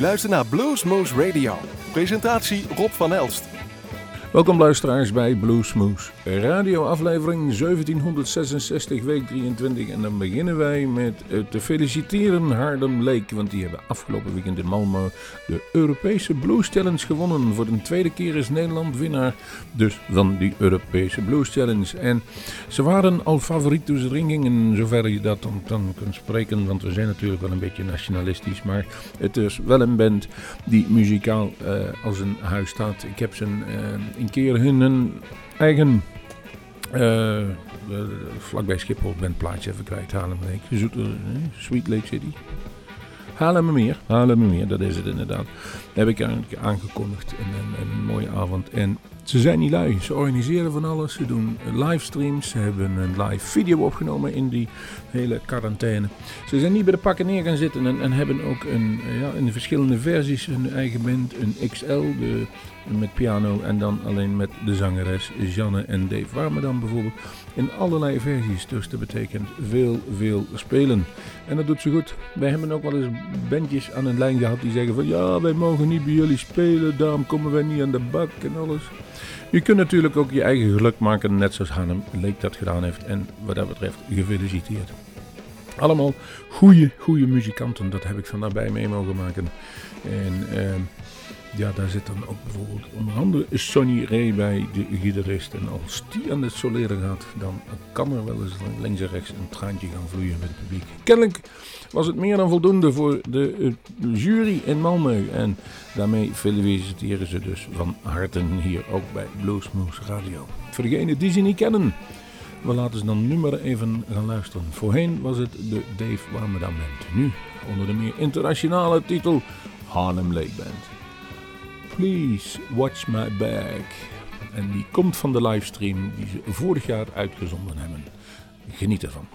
luistert naar Bluesmoose Radio. Presentatie Rob van Elst. Welkom luisteraars bij Bluesmoose Radio aflevering 1766 week 23 en dan beginnen wij met te feliciteren Haarlem Lake want die hebben afgelopen weekend in Malmö de Europese Blues Challenge gewonnen. Voor de tweede keer is Nederland winnaar dus van die Europese Blues Challenge en ze waren al favoriet toen ze erin gingen zover je dat dan, kunt spreken want we zijn natuurlijk wel een beetje nationalistisch maar het is wel een band die muzikaal uh, als een huis staat. Ik heb uh, een keer hun eigen uh, vlakbij Schiphol, ben plaatje even kwijt, Haarlem Lake, Zoeter, Sweet Lake City. Haarlemmermeer, Haarlemmermeer, dat is het inderdaad. Heb ik aangekondigd in een, een mooie avond. En ze zijn niet lui. Ze organiseren van alles. Ze doen livestreams. Ze hebben een live video opgenomen in die hele quarantaine. Ze zijn niet bij de pakken neer gaan zitten en, en hebben ook een, ja, in de verschillende versies hun eigen band. Een XL de, met piano en dan alleen met de zangeres Janne en Dave Warmerdam bijvoorbeeld. In allerlei versies. Dus dat betekent veel, veel spelen. En dat doet ze goed. Wij hebben ook wel eens bandjes aan een lijn gehad die zeggen van ja, wij mogen niet bij jullie spelen. Daarom komen wij niet aan de bak en alles. Je kunt natuurlijk ook je eigen geluk maken, net zoals Hanem Leek dat gedaan heeft. En wat dat betreft, gefeliciteerd. Allemaal goede, goede muzikanten, dat heb ik van daarbij mee mogen maken. En uh, ja, daar zit dan ook bijvoorbeeld onder andere Sonny Ray bij, de gitarist. En als die aan het soleren gaat, dan kan er wel eens links en rechts een traantje gaan vloeien met het publiek. Kennelijk was het meer dan voldoende voor de uh, jury in Malmö. En daarmee feliciteren ze dus van harte hier ook bij Bluesmoose Radio. Voor degenen die ze niet kennen, we laten ze dan nu maar even gaan luisteren. Voorheen was het de Dave Warmerdam Band. Nu onder de meer internationale titel Harlem Lake Band. Please Watch My Back. En die komt van de livestream die ze vorig jaar uitgezonden hebben. Geniet ervan.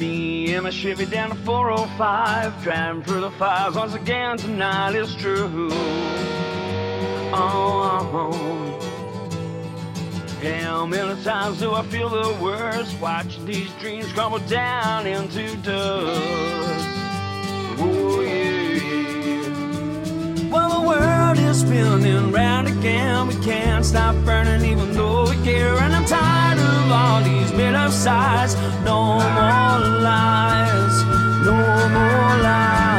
Me and my Chevy down to 405, driving through the fires once again tonight is true. Oh, oh, how many times do I feel the worst watching these dreams crumble down into dust? While the world is spinning round again. We can't stop burning, even though we care. And I'm tired of all these made up sides. No more lies, no more lies.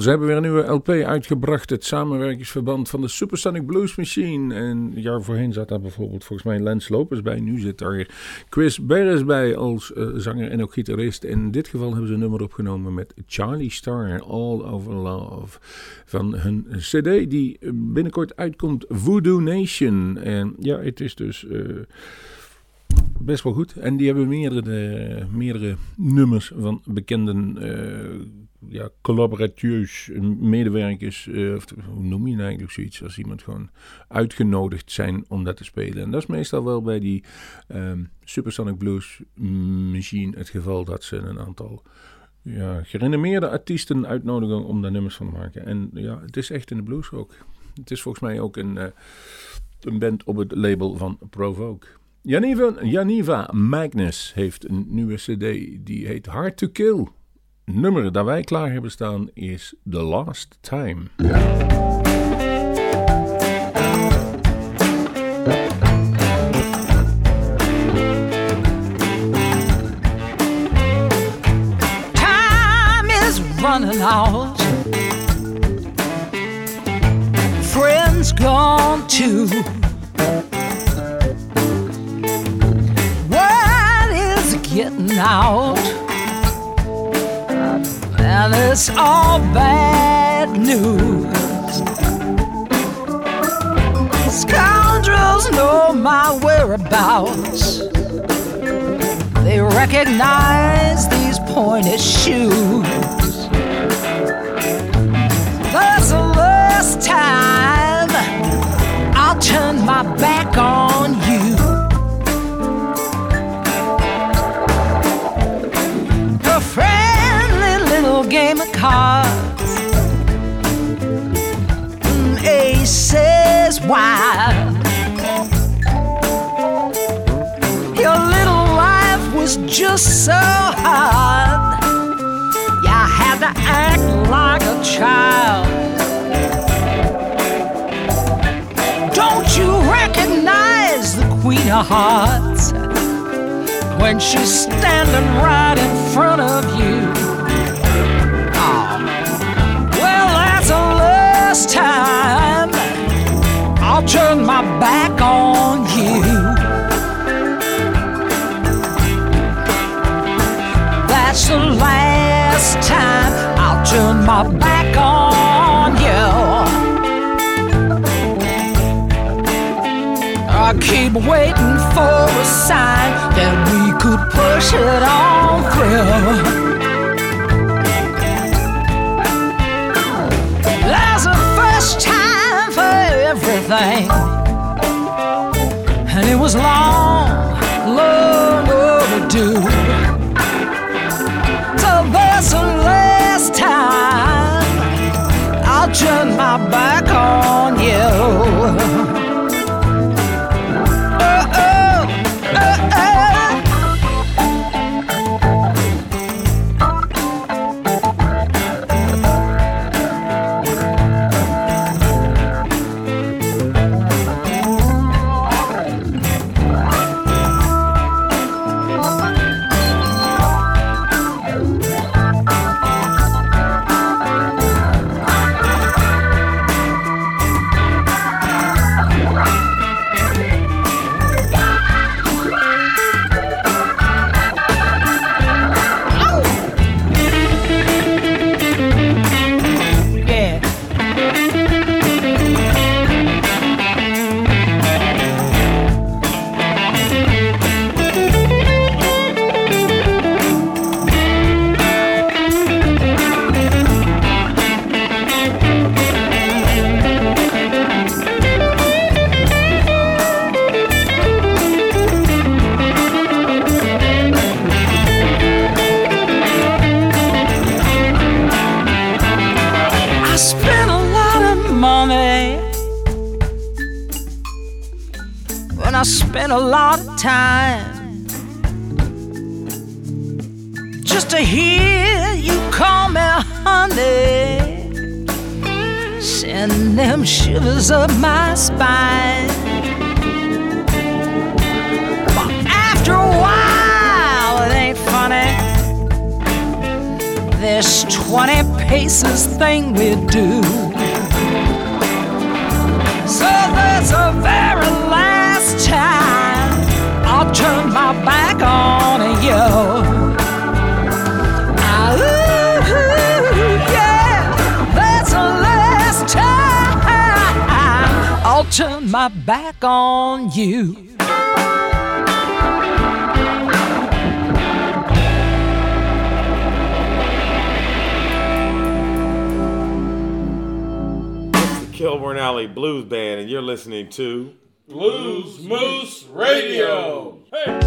Ze hebben weer een nieuwe LP uitgebracht. Het samenwerkingsverband van de Supersonic Blues Machine. En een jaar voorheen zat daar bijvoorbeeld volgens mij Lance Lopers bij. Nu zit daar Chris Beres bij als eh, zanger en ook gitarist. In dit geval hebben ze een nummer opgenomen met Charlie Star, All Over Love. Van hun cd die binnenkort uitkomt, Voodoo Nation. En ja, het is dus... Eh, best wel goed. En die hebben meerdere, eh, meerdere nummers van bekenden uh, ja, collaboratieus medewerkers, eh, hoe noem je nou eigenlijk zoiets, als iemand gewoon uitgenodigd zijn om dat te spelen. En dat is meestal wel bij die um, Supersonic Blues Machine het geval dat ze een aantal ja, gerenommeerde artiesten uitnodigen om daar nummers van te maken. En ja, het is echt in de blues ook. Het is volgens mij ook een, eh, een band op het label van Provoke. Janiva, Janiva Magnus heeft een nieuwe cd die heet Hard to Kill. Nummer dat wij klaar hebben staan is The Last Time. Time is running out. Friends gone too. It's all bad news. Scoundrels know my whereabouts. They recognize these pointed shoes. That's the last time I'll turn my back on cards. Mm, Aces wide. Your little life was just so hard. You had to act like a child. Don't you recognize the Queen of Hearts when she's standing right in front of you? Turn my back on you. That's the last time I'll turn my back on you. I keep waiting for a sign that we could push it on through. And it was long 20 paces thing we do. So that's the very last time I'll turn my back on you. Ah, ooh, yeah, that's the last time I'll turn my back on you. Warren Alley Blues Band, and you're listening to Blues Moose Radio. Hey.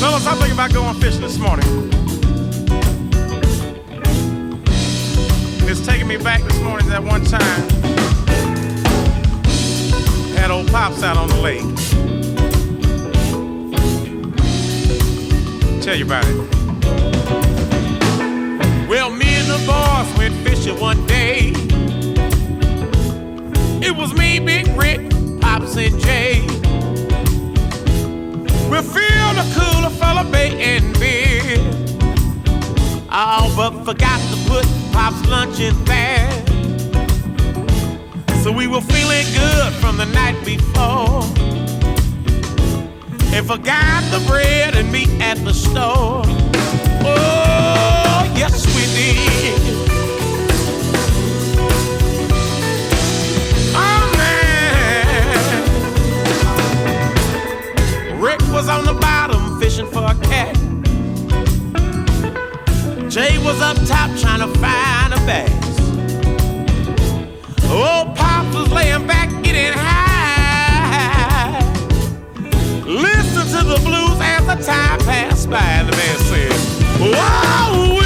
Fellas, I'm thinking about going fishing this morning. Me back this morning that one time. Had old Pops out on the lake. Tell you about it. Well, me and the boys went fishing one day. It was me, Big Rick, Pops, and Jay. We filled a cooler full of bait and beer. Oh, but forgot to put Pop's lunch in there. So we were feeling good from the night before. And forgot the bread and meat at the store. Oh, yes, we did. Oh, was on the bottom fishing for a cat. Jay was up top trying to find a bass. Oh, Old Pop was laying back getting high. Listen to the blues as the time passed by. The man said, Whoa,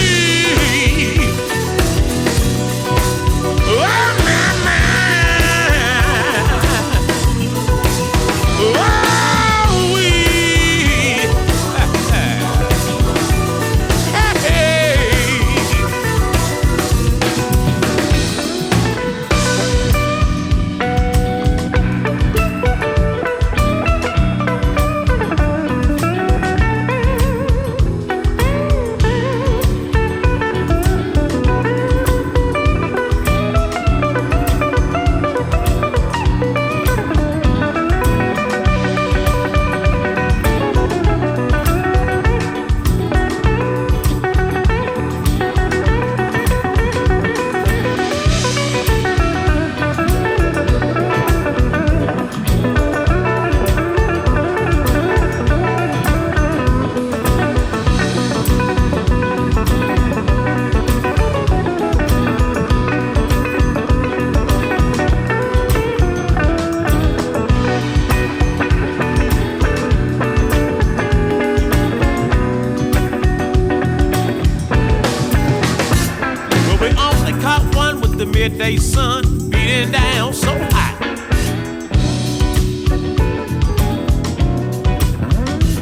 midday sun beating down so hot.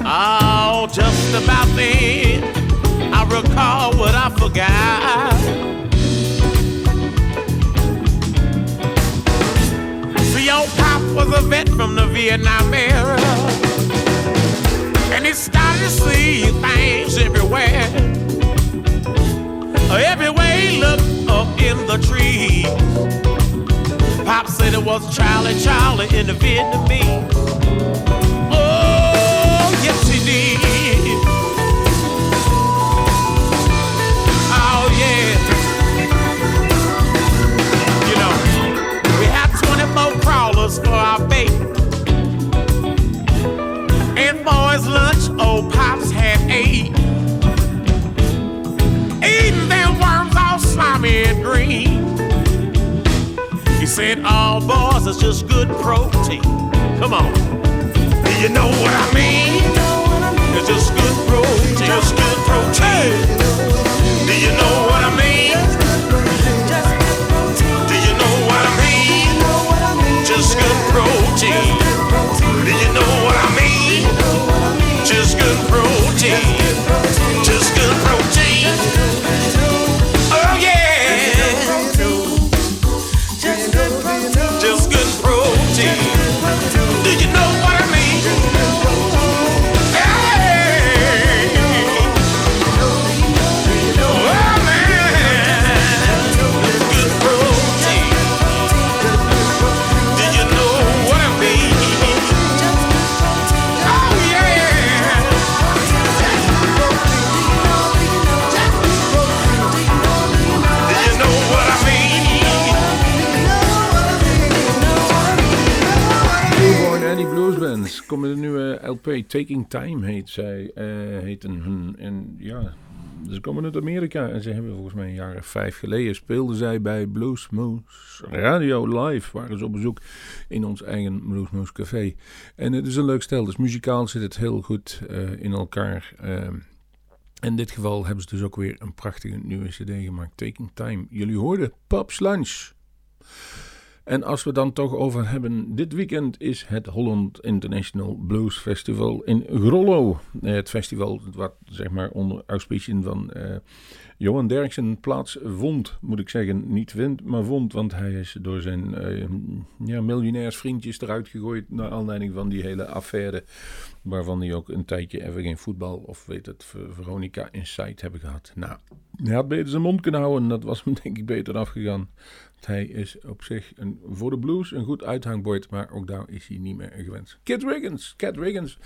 Oh, just about then, I recall what I forgot. See, old Pop was a vet from the Vietnam era. And he started to see things everywhere. Everywhere he looked up in the trees. Pop said it was Charlie Charlie in the Vietnamese. Oh, yes he did. Oh, yeah. You know, we had 24 crawlers for our bait. And for his lunch, old Pops had eight. All green. He said, all boys is just good protein. Come on. Do you know what I mean? It's just good protein. Just good protein. Do you know what I mean? Do you know what I mean? Just good protein. Do you know what I mean? Just good protein. Taking Time heet zij. eh heet een, hun, en ja, Ze komen uit Amerika en ze hebben volgens mij een jaar of vijf geleden speelden zij bij Bluesmoose Radio Live. Waren ze op bezoek in ons eigen Bluesmoose Café. En het is een leuk stel, dus muzikaal zit het heel goed uh, in elkaar. Uh, in dit geval hebben ze dus ook weer een prachtige nieuwe cd gemaakt, Taking Time. Jullie hoorden Pops Lunch. En als we dan toch over hebben, dit weekend is het Holland International Blues Festival in Grollo. Het festival wat zeg maar onder auspiciën van uh, Johan Derksen plaatsvond, moet ik zeggen. Niet vindt, maar vond, want hij is door zijn uh, ja, miljonairsvriendjes eruit gegooid naar aanleiding van die hele affaire. Waarvan hij ook een tijdje even geen voetbal of weet het, Veronica Insight hebben gehad. Nou, hij had beter zijn mond kunnen houden, dat was hem denk ik beter afgegaan. Hij is op zich een, voor de blues een goed uithangbord, maar ook daar is hij niet meer gewend. Kit Riggins, Cat Riggins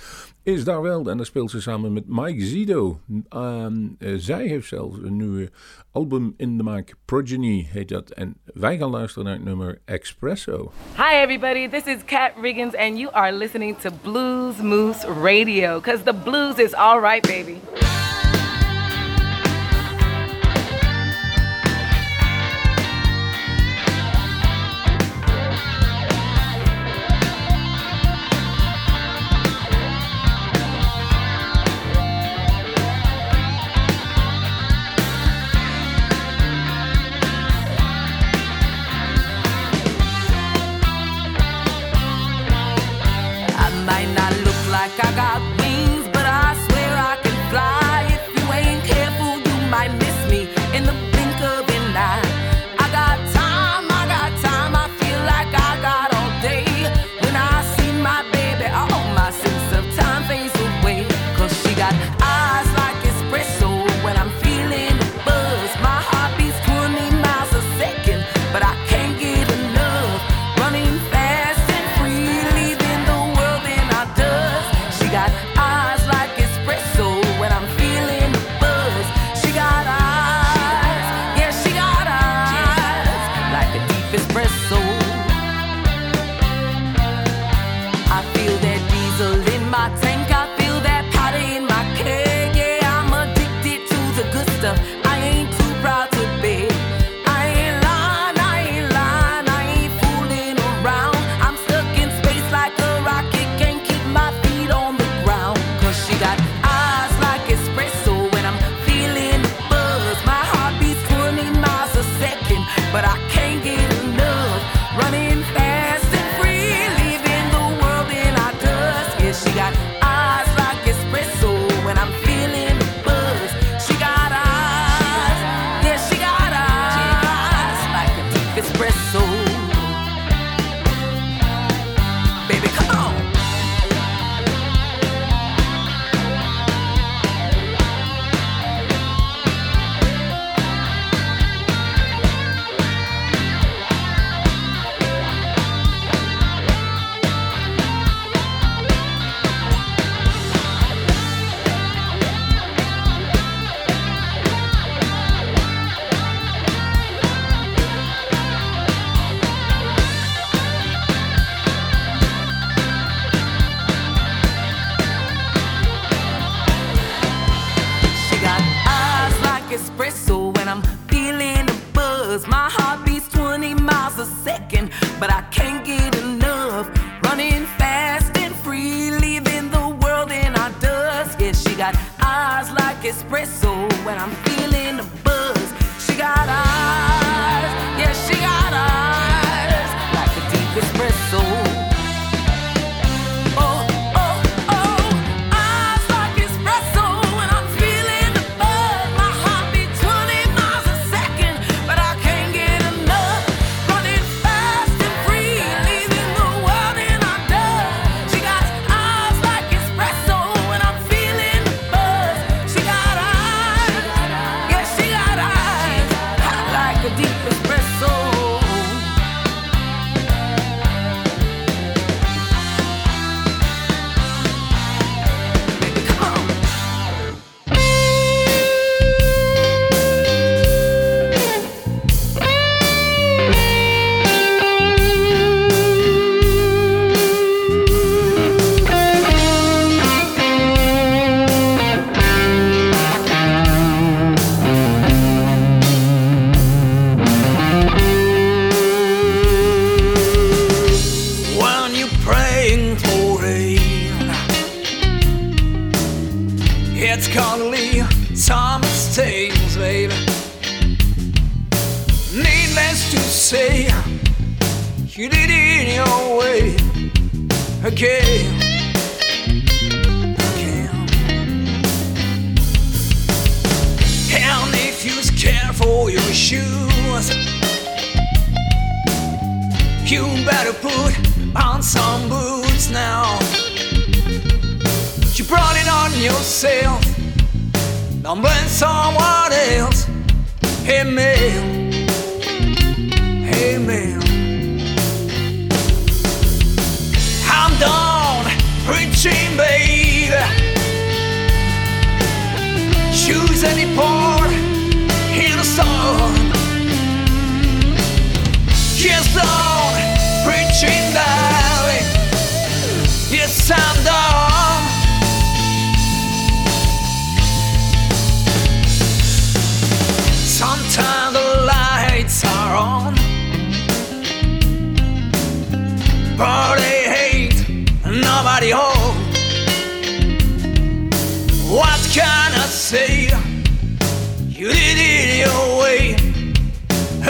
is daar wel en daar speelt ze samen met Mike Zido. Um, zij heeft zelfs een nieuwe album in de maak, Progeny heet dat. En wij gaan luisteren naar het nummer Espresso. Hi everybody, this is Cat Riggins and you are listening to Blues Moose Radio, because the blues is alright baby. And if you care for your shoes, you better put on some boots now. You brought it on yourself. Don't blame someone else. Hey man, hey man. Preaching, baby. Choose any part in a song. Yes, done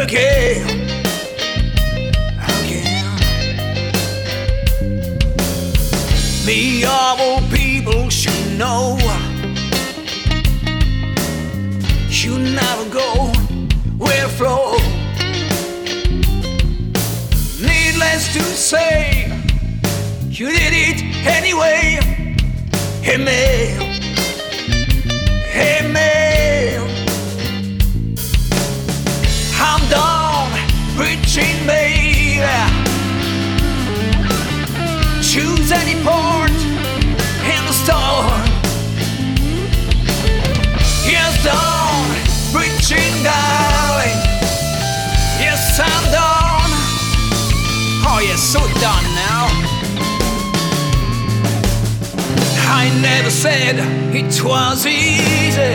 again, of all people should know. You never go with flow. Needless to say, you did it anyway. Hey man, never said it was easy.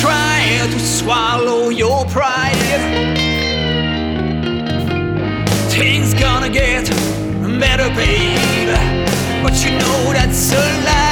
Try to swallow your pride. Things gonna get better, babe. But you know that's a lie.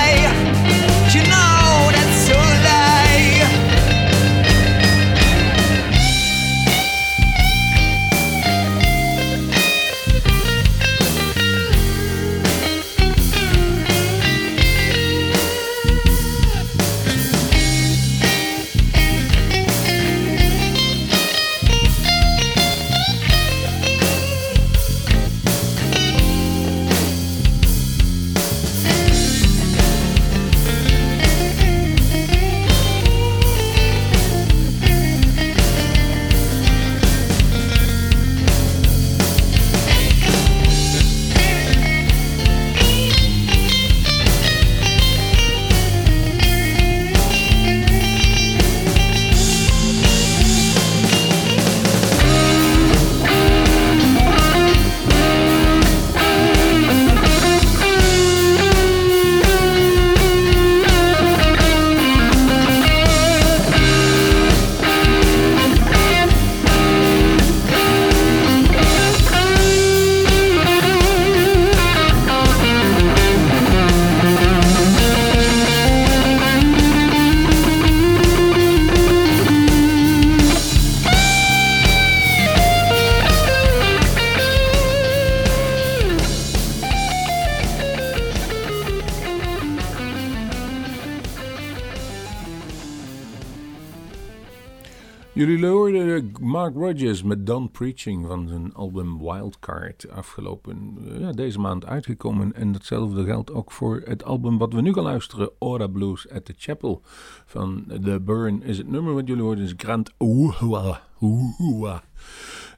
Mark Rogers met Done Preaching van zijn album Wildcard. Afgelopen eh, ja, deze maand uitgekomen. En datzelfde geldt ook voor het album wat we nu gaan luisteren. Aura Blues at the Chapel. Van The Burn is het nummer wat jullie hoorden. is Grand Oehua. Oehua.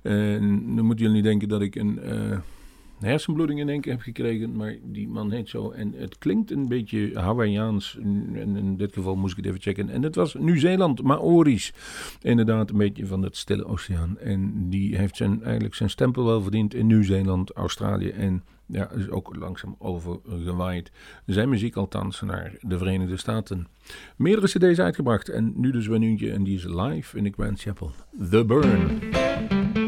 En nu moeten jullie denken dat ik een... eh, hersenbloeding in één keer heb gekregen, maar die man heet zo. En het klinkt een beetje Hawaiiaans. En in dit geval moest ik het even checken. En het was Nieuw-Zeeland, Maori's. Inderdaad, een beetje van het Stille Oceaan. En die heeft zijn, eigenlijk zijn stempel wel verdiend in Nieuw-Zeeland, Australië en ja, is ook langzaam overgewaaid. Zijn muziek althans naar de Verenigde Staten. Meerdere cd's uitgebracht en nu dus weer eentje en die is live in de Grand Chapel. The Burn.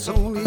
It's only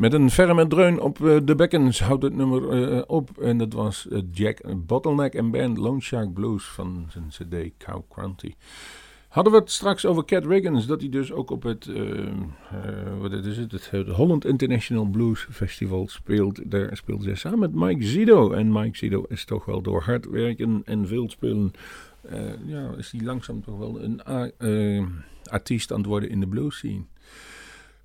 Met een ferme dreun op eh, de bekkens houdt het nummer eh, op. En dat was eh, Jack Bottleneck en band Lone Shark Blues van zijn cd Cow Cranty. Hadden we het straks over Cat Riggins, dat hij dus ook op het, wat is het, het, Holland International Blues Festival speelt. Daar speelde zij samen met Mike Zido. En Mike Zido is toch wel door hard werken en veel spelen, ja, is hij langzaam toch wel een artiest aan het worden in de blues scene.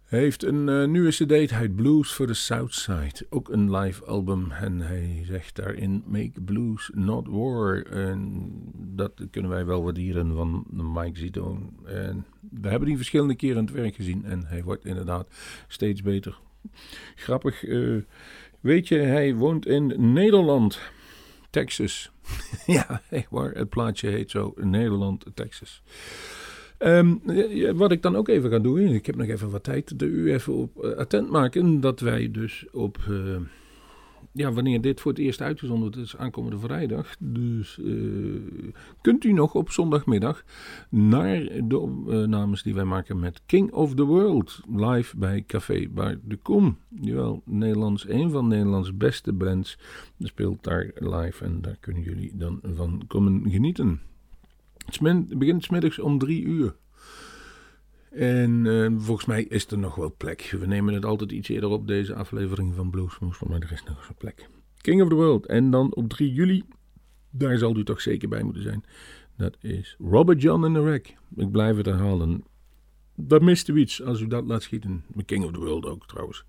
Heeft een eh, nieuwe cd, heet Blues for the Southside. Ook een live album. En hij zegt daarin, make blues not war. En dat kunnen wij wel waarderen van Mike Zito. En we hebben die verschillende keren aan het werk gezien. En hij wordt inderdaad steeds beter. Grappig, eh, weet je, hij woont in Nederland. Texas. ja, echt waar. Het plaatje heet zo, Nederland, Texas. Ehm, ja, wat ik dan ook even ga doen, ik heb nog even wat tijd, de u even op eh, attent maken dat wij dus op, eh, ja, wanneer dit voor het eerst uitgezonden wordt, is aankomende vrijdag. Dus eh, kunt u nog op zondagmiddag naar de opnames die wij maken met King of the World live bij Café Bar de Kom. Jawel, Nederlands, een van Nederlands beste bands speelt daar live en daar kunnen jullie dan van komen genieten. Het begint 's middags om drie uur. En eh, volgens mij is er nog wel plek. We nemen het altijd iets eerder op, deze aflevering van Bluesmoes, maar er is nog eens een plek. King of the World. En dan op 3 juli, daar zal u toch zeker bij moeten zijn. Dat is Robert John in the Wreck. Ik blijf het herhalen. Dat mist u iets als u dat laat schieten. King of the World ook trouwens.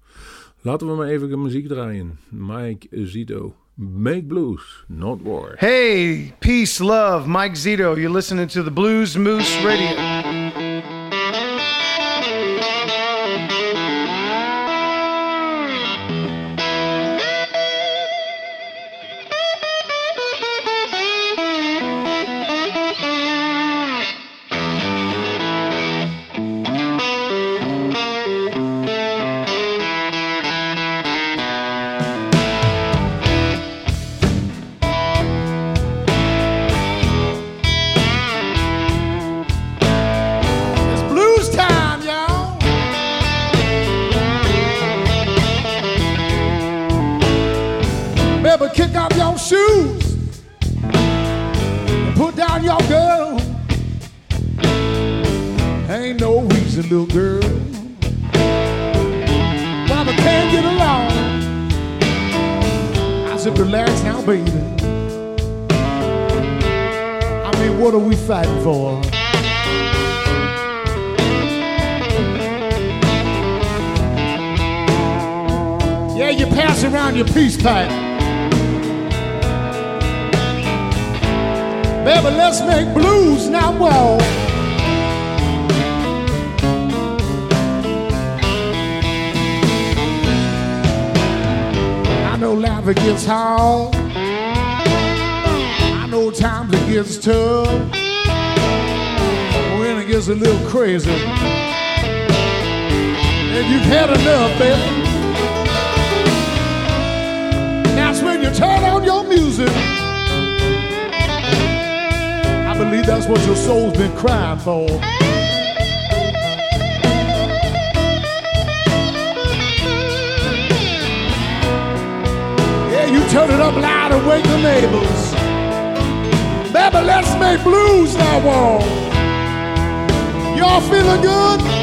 Laten we maar even de muziek draaien. Mike Zito. Make blues, not war. Hey, peace, love, Mike Zito. You're listening to the Blues Moose Radio. Said, relax now, baby. I mean, what are we fighting for? Yeah, you pass around your peace pipe. Baby, let's make blues now, whoa. It gets hard. I know times it gets tough. When it gets a little crazy. And you've had enough, baby. That's when you turn on your music. I believe that's what your soul's been crying for. Turn it up loud and wake the neighbors. Baby, let's make blues now, wall. Y'all feeling good?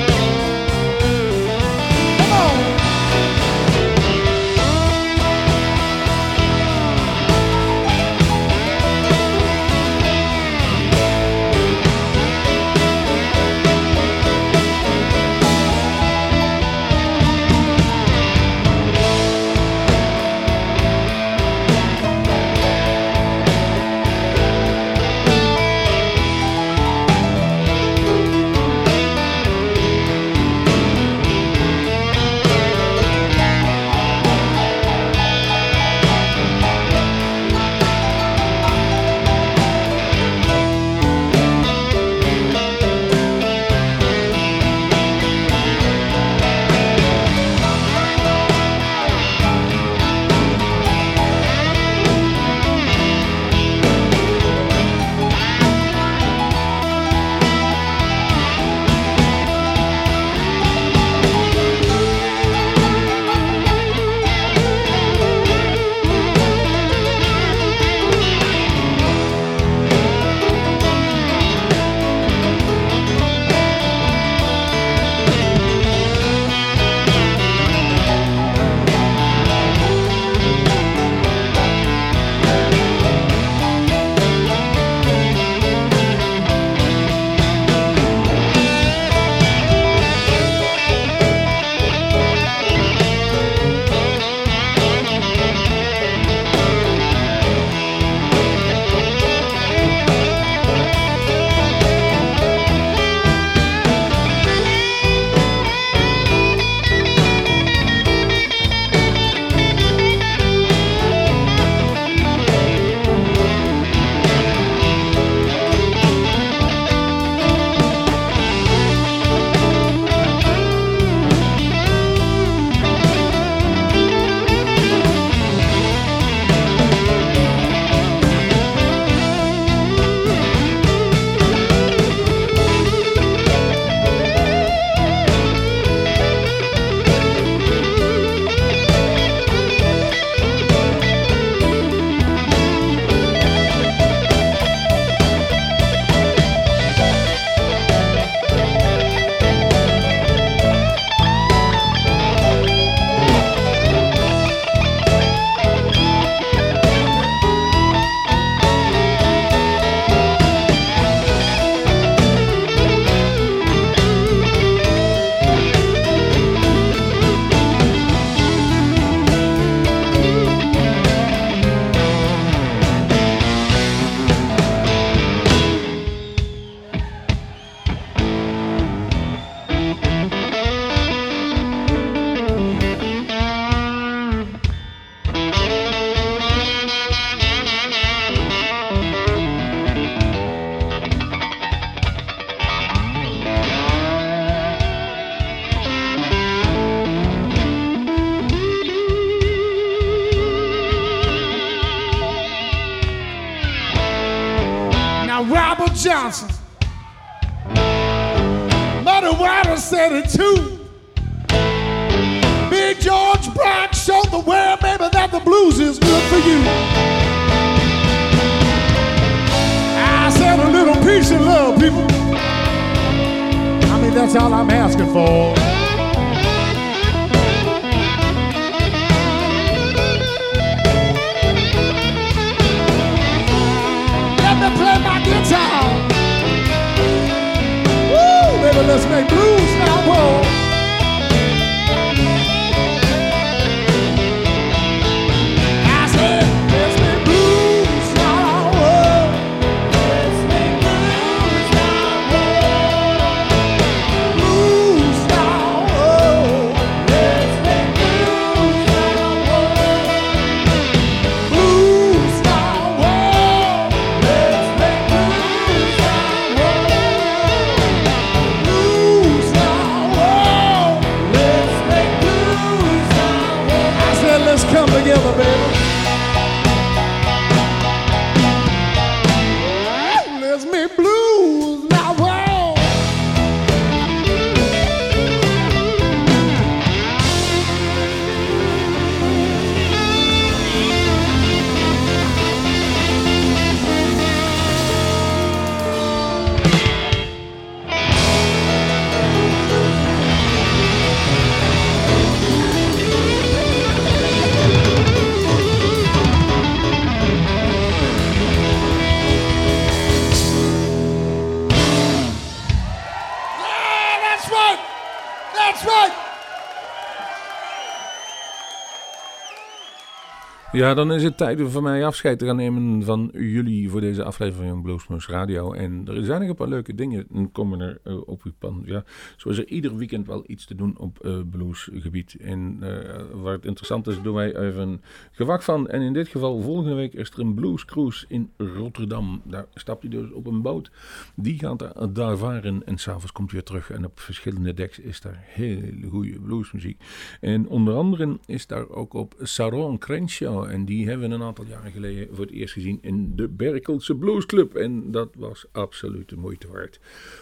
Ja, dan is het tijd om van mij afscheid te gaan nemen van jullie voor deze aflevering van Bluesmoose Radio. En er zijn nog een paar leuke dingen komen er eh, op uw pan. Ja, zo is er ieder weekend wel iets te doen op eh, bluesgebied. En eh, waar het interessant is, doen wij even gewak van. En in dit geval, volgende week is er een bluescruise in Rotterdam. Daar stapt hij dus op een boot. Die gaat daar, daar varen en s'avonds komt hij weer terug. En op verschillende decks is daar hele goede bluesmuziek. En onder andere is daar ook op Saron Crenshaw. En die hebben we een aantal jaren geleden voor het eerst gezien in de Berkelse Blues Club. En dat was absoluut de moeite waard.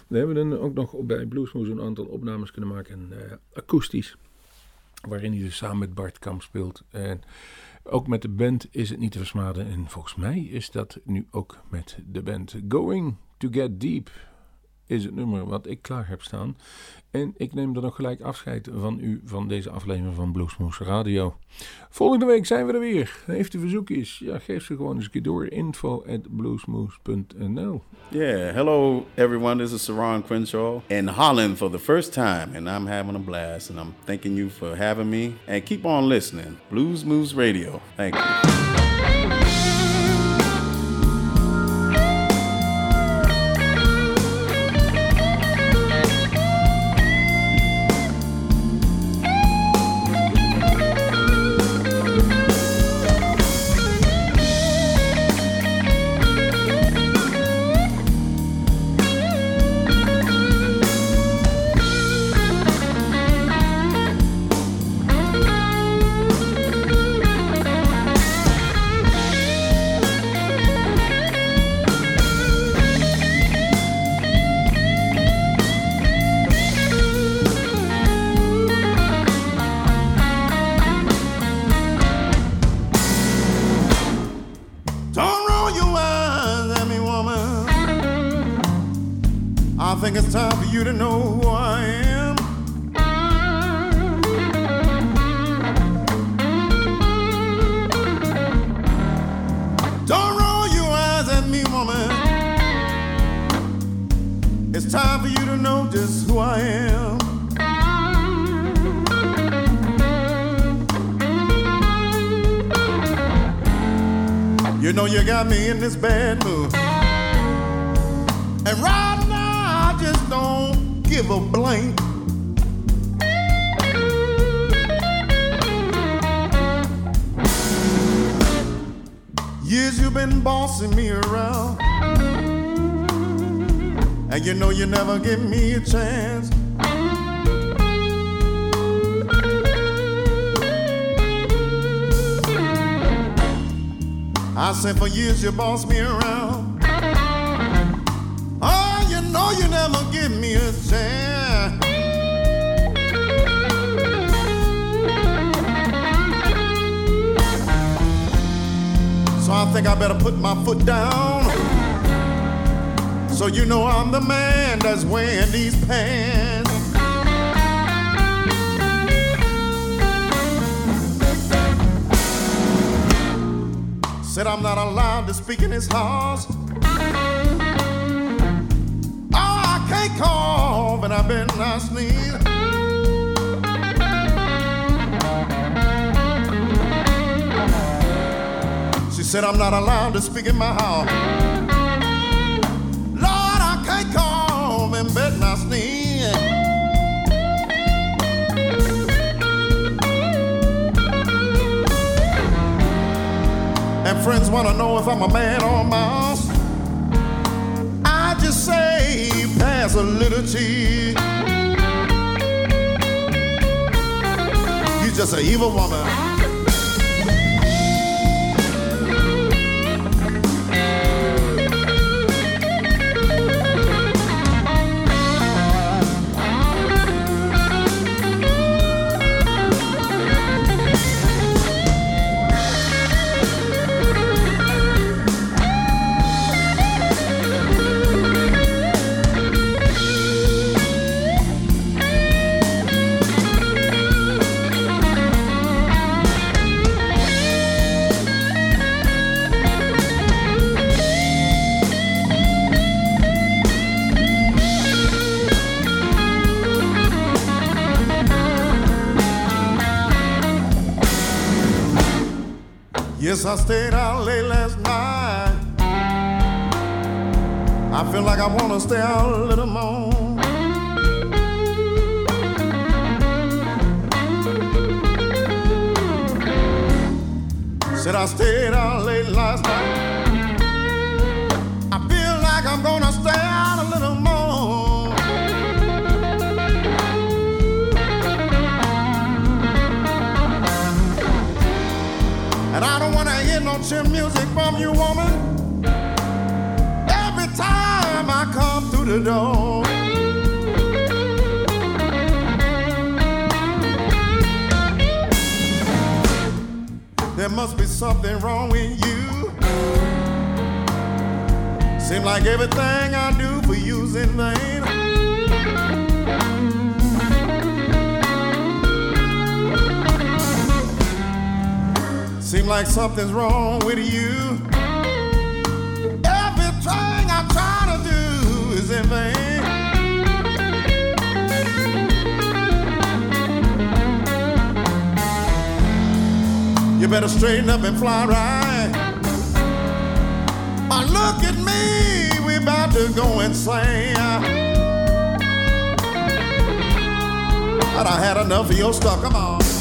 We hebben dan ook nog bij Bluesmoes een aantal opnames kunnen maken, eh, akoestisch. Waarin hij dus samen met Bart Kamp speelt. En ook met de band is het niet te versmaden. En volgens mij is dat nu ook met de band. Going to Get Deep is het nummer wat ik klaar heb staan. En ik neem dan nog gelijk afscheid van u van deze aflevering van Bluesmoes Radio. Volgende week zijn we er weer. Heeft u verzoekjes? Ja, geef ze gewoon eens een keer door. Info at Yeah, hello everyone. This is Saron Crenshaw in Holland for the first time, and I'm having a blast. And I'm thanking you for having me. And keep on listening. Blues Moose Radio. Thank you. Years you've been bossing me around. And you know you never give me a chance. I said for years you bossed me around. Oh, you know you never give me a chance. I think I better put my foot down. So you know I'm the man that's wearing these pants. Said I'm not allowed to speak in his house. Oh, I can't cough and I better not sneeze. Said I'm not allowed to speak in my house. Lord, I can't cough and better not sneeze. And friends want to know if I'm a man or a mouse. I just say pass a little tea. You just an evil woman. I stayed out late last night. I feel like I wanna stay out a little more. Said I stayed out late last night. Chill music from you, woman. Every time I come through the door. There must be something wrong with you. Seem like everything I do for you's in vain. Seem like something's wrong with you. Everything I try to do is in vain. You better straighten up and fly right. Oh, look at me, we about to go insane. But I had enough of your stuff. Come on.